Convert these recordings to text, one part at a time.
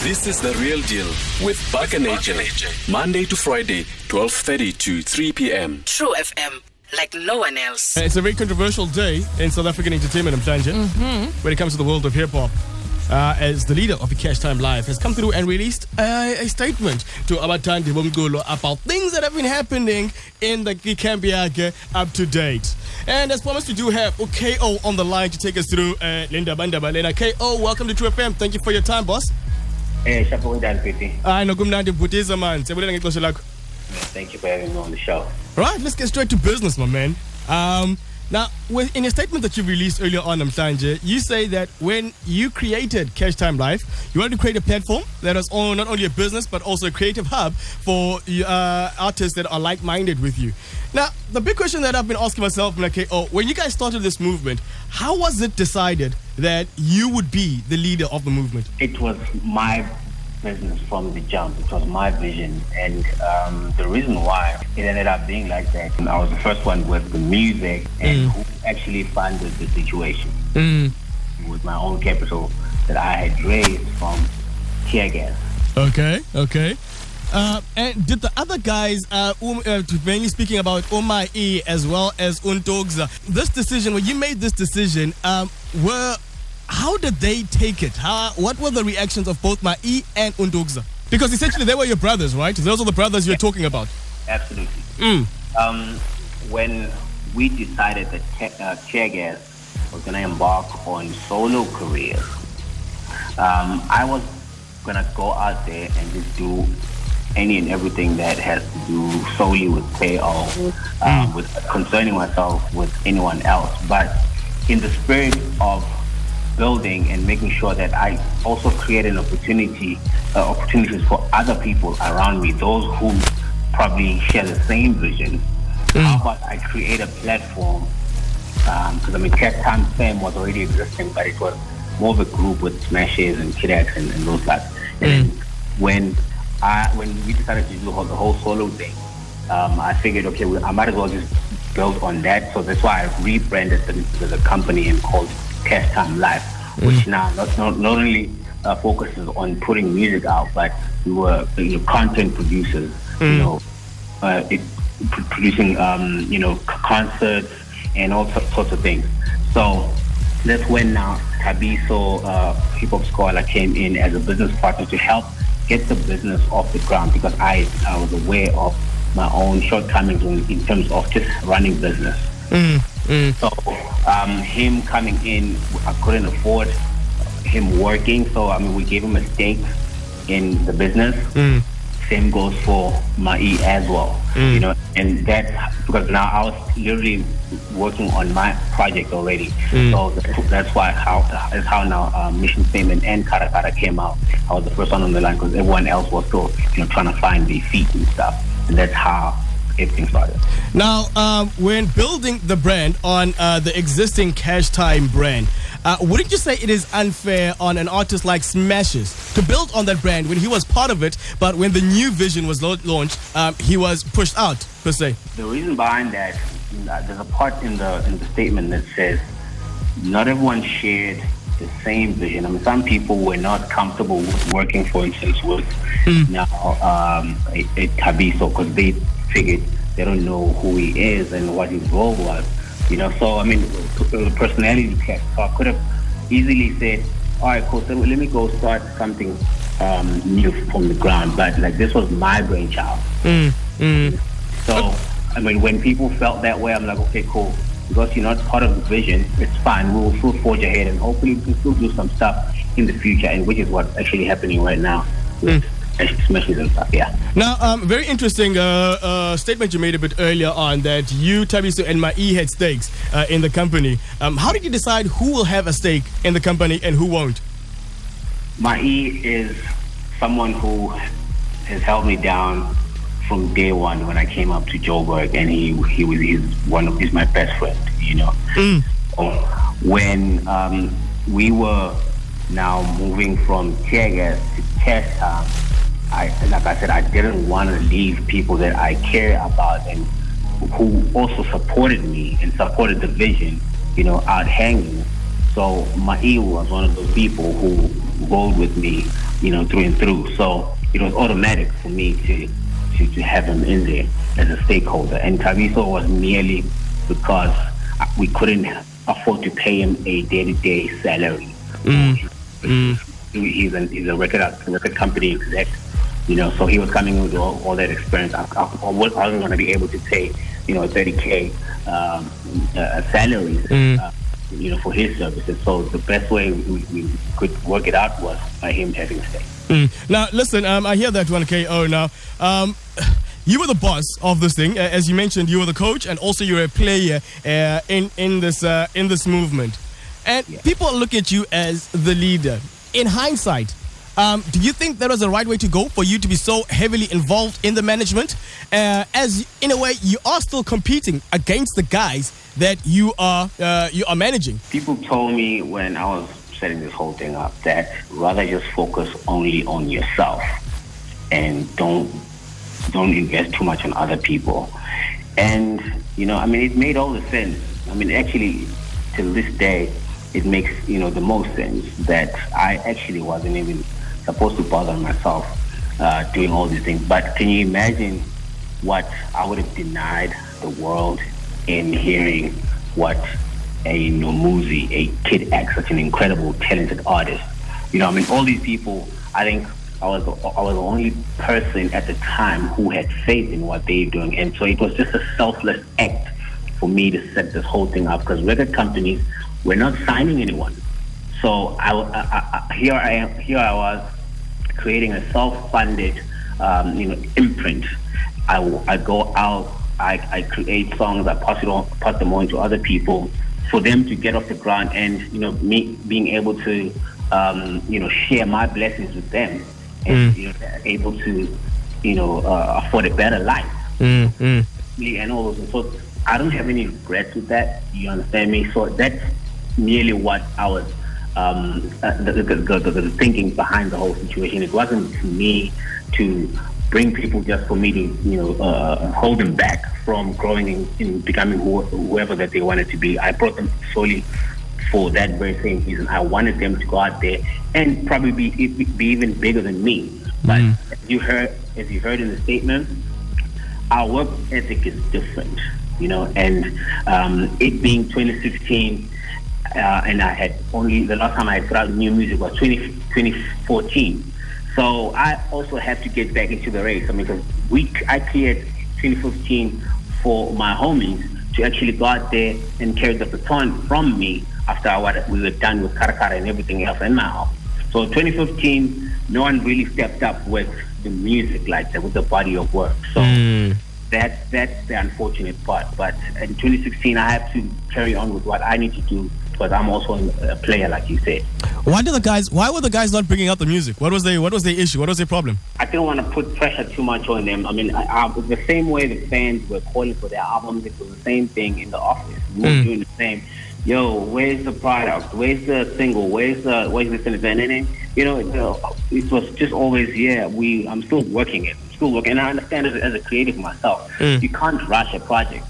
This is the real deal with Buck and AJ. Monday to Friday, 12:30 to 3 p.m. True FM, like no one else. It's a very controversial day in South African entertainment, Mhlanje, mm-hmm. when it comes to the world of hip hop. Uh, as the leader of the Cash Time Life has come through and released uh, a statement to Abatandi Bomgolo about things that have been happening in the Kikambiage up to date. And as promised, we do have KO on the line to take us through uh, Linda Banda Balena. KO, welcome to True FM. Thank you for your time, boss. Eh, shapo kunjani Pete? Hayi nokumnandi man. Siyabulela ngexesha lakho. Thank you for having me on the show. Right, let's get straight to business, my man. Um, now, in a statement that you released earlier on, Mhlanje, you say that when you created Cash Time Life, you wanted to create a platform that was all, not only a business but also a creative hub for uh, artists that are like-minded with you. Now, the big question that I've been asking myself, okay, oh, when you guys started this movement, how was it decided that you would be the leader of the movement? It was my business from the jump. It was my vision. And um, the reason why it ended up being like that, I was the first one with the music and who actually funded the situation with my own capital that I had raised from Teargas. Okay, okay. Uh, and did the other guys, uh, um, uh, mainly speaking about Omar E as well as Untogza, this decision, when you made this decision, um, were how did they take it? How, what were the reactions of both Ma-E and Undogza? Because essentially they were your brothers, right? Those are the brothers you're talking about. Absolutely. Mm. Um, when we decided that te- uh, was going to embark on solo career, um, I was going to go out there and just do any and everything that has to do solely with KO, um, with concerning myself with anyone else. But in the spirit of building and making sure that I also create an opportunity, uh, opportunities for other people around me, those who probably share the same vision. How about I create a platform? Because I mean, Cash Time Fam was already existing, but it was more of a group with Smashes and Kid X and, and those guys. And then when I when we decided to do the whole, solo thing, um, I figured, okay, well, I might as well just build on that. So that's why I rebranded the, the, company and called Cash Cash time Life, which now not, not, not only uh, focuses on putting music out, but we were you know, content producers, you know, uh, it, pr- producing um, you know c- concerts and all so- sorts of things. So that's when now Thabiso uh, Hip Hop Scholar came in as a business partner to help get the business off the ground because I, I was aware of my own shortcomings in, in terms of just running business. Mm, mm. So um, him coming in, I couldn't afford him working. So I mean, we gave him a stake in the business. Mm. Same goes for Ma-E as well. You know, and that because now I was literally working on my project already. So that's, that's why how that's how now uh, Mission Statement and Caracara came out. I was the first one on the line because everyone else was still you know trying to find their feet and stuff. And that's how started. Now, um, when building the brand on uh, the existing Cash Time brand, uh, wouldn't you say it is unfair on an artist like Smashes to build on that brand when he was part of it, but when the new vision was launched, um, he was pushed out, per se? The reason behind that, uh, there's a part in the in the statement that says not everyone shared the same vision. I mean, some people were not comfortable with working, for instance, with now um, a, a Thabiso because they figured they don't know who he is and what his role was. You know, so I mean, it personality test. So I could have easily said, "All right, cool. So let me go start something um, new from the ground." But like this was my brainchild. Mm, mm. So, I mean, when people felt that way, I'm like, okay, cool. Because you're not part of the vision, it's fine. We will still forge ahead and hopefully we can still do some stuff in the future, and which is what's actually happening right now. with Stuff, yeah. Now, um, very interesting uh, uh, statement you made a bit earlier on that you, Thabiso, and Ma-E had stakes uh, in the company. Um, how did you decide who will have a stake in the company and who won't? Ma-E is someone who has held me down from day one when I came up to Joburg, and he he was he's one of he's my best friend, you know. So when um, we were now moving from tear to test time, I like I said, I didn't want to leave people that I care about and who also supported me and supported the vision, you know, out hanging. So Ma-E was one of those people who rolled with me you know, through and through. So it was automatic for me to to, to have him in there as a stakeholder. And Thabiso was merely because we couldn't afford to pay him a day-to-day salary. Mm. Mm. He's, a, he's a record record company exec, you know, so he was coming with all, all that experience. I, I, I wasn't going to be able to pay, you know, 30k um, uh, salary. Mm. Uh, you know, for his services. So the best way we, we could work it out was by him having a stake. Mm. Now, listen, um, I hear that 1KO now. Um, you were the boss of this thing, uh, as you mentioned. You were the coach, and also you're a player uh, in in this uh, in this movement. And Yeah. people look at you as the leader. In hindsight, um, do you think that was the right way to go for you to be so heavily involved in the management? Uh, as in a way, you are still competing against the guys that you are uh, you are managing. People told me when I was setting this whole thing up that rather just focus only on yourself and don't don't invest too much on other people. And you know, I mean, it made all the sense. I mean, actually, till this day, it makes you know the most sense that I actually wasn't even supposed to bother myself uh, doing all these things. But can you imagine what I would have denied the world in hearing what a Nomuzi, a Kid X, such an incredible, talented artist. You know, I mean, all these people. I think I was I was the only person at the time who had faith in what they're doing, and so it was just a selfless act for me to set this whole thing up because record companies were not signing anyone. So I, I, I, here I am. Here I was creating a self-funded, um, you know, imprint. I, I go out. I, I create songs. I pass it on, pass them on to other people for them to get off the ground, and you know, me being able to, um, you know, share my blessings with them, and you know, able to, you know, uh, afford a better life Mm, me and all those. So I don't have any regrets with that. You understand me? So that's nearly what I was um, the, the, the, the, thinking behind the whole situation. It wasn't to me to bring people just for me to you know uh, hold them back from growing in, in becoming who, whoever that they wanted to be. I brought them solely for that very same reason. I wanted them to go out there and probably be, be even bigger than me. But as you heard, as you heard in the statement, our work ethic is different, you know, and um, it being 2016, uh, and I had only the last time I had put out new music was 20, 2014. So I also have to get back into the race. I mean, because we I cleared 2015 for my homies to actually go out there and carry the baton from me after what we were done with Caracara and everything else in my house. So 2015, no one really stepped up with the music like that, with the body of work. So that that's the unfortunate part. But in 2016, I have to carry on with what I need to do because I'm also a player, like you said. Why did the guys? Why were the guys not bringing out the music? What was they? What was their issue? What was the problem? I didn't want to put pressure too much on them. I mean, I, I, the same way the fans were calling for their albums, it was the same thing in the office. We were mm. doing the same. Yo, where's the product? Where's the single? Where's the where's this and that? And you know, it, it was just always, yeah. We, I'm still working it. I'm still working, and I understand as, as a creative myself, mm. you can't rush a project.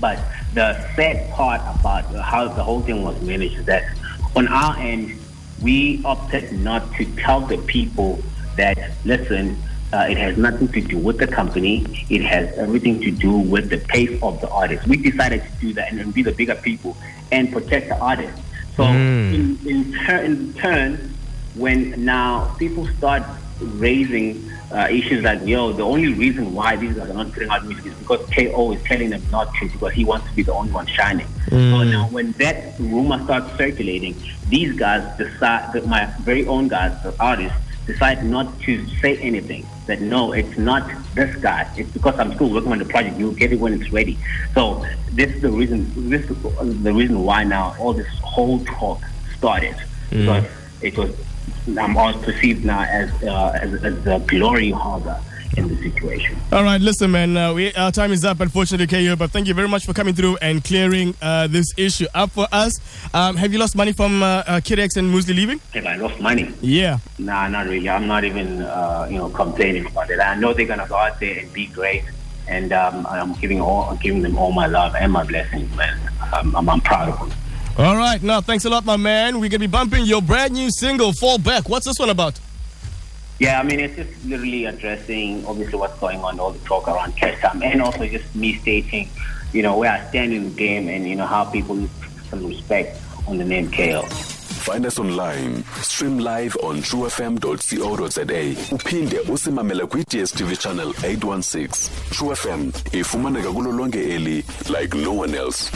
But the sad part about how the whole thing was managed is that on our end, we opted not to tell the people that, listen, uh, it has nothing to do with the company. It has everything to do with the pace of the artist. We decided to do that and, and be the bigger people and protect the artist. So in, in, tur- in turn, when now people start raising uh, issues like, yo, the only reason why these guys are not putting out music is because KO is telling them not to because he wants to be the only one shining. So now when that rumor starts circulating, these guys decide, that my very own guys, the artists, decide not to say anything. That no, it's not this guy. It's because I'm still working on the project. You'll get it when it's ready. So this is the reason. This is the reason why now all this whole talk started. Because it was I'm all perceived now as uh, as, as the glory harbor in the situation. All right, listen, man. Uh, we, our time is up, unfortunately, KO. But thank you very much for coming through and clearing uh, this issue up for us. Um, have you lost money from uh, uh, Kid X and Moozlie leaving? Have I lost money? Yeah. Nah, not really. I'm not even uh, you know complaining about it. I know they're gonna go out there and be great, and um, I'm giving all I'm giving them all my love and my blessings, man. I'm, I'm, I'm proud of them. All right. Now, thanks a lot, my man. We're gonna be bumping your brand new single, "Fall Back." What's this one about? Yeah, I mean, it's just literally addressing obviously what's going on, all the talk around cash time, and also just me stating, you know, where I stand in the game and, you know, how people need some respect on the name KO. Find us online. Stream live on truefm.co.za. Uphinde usimamele kwi-DSTV channel 816. True FM ifumaneka kulo lonke eli like no one else.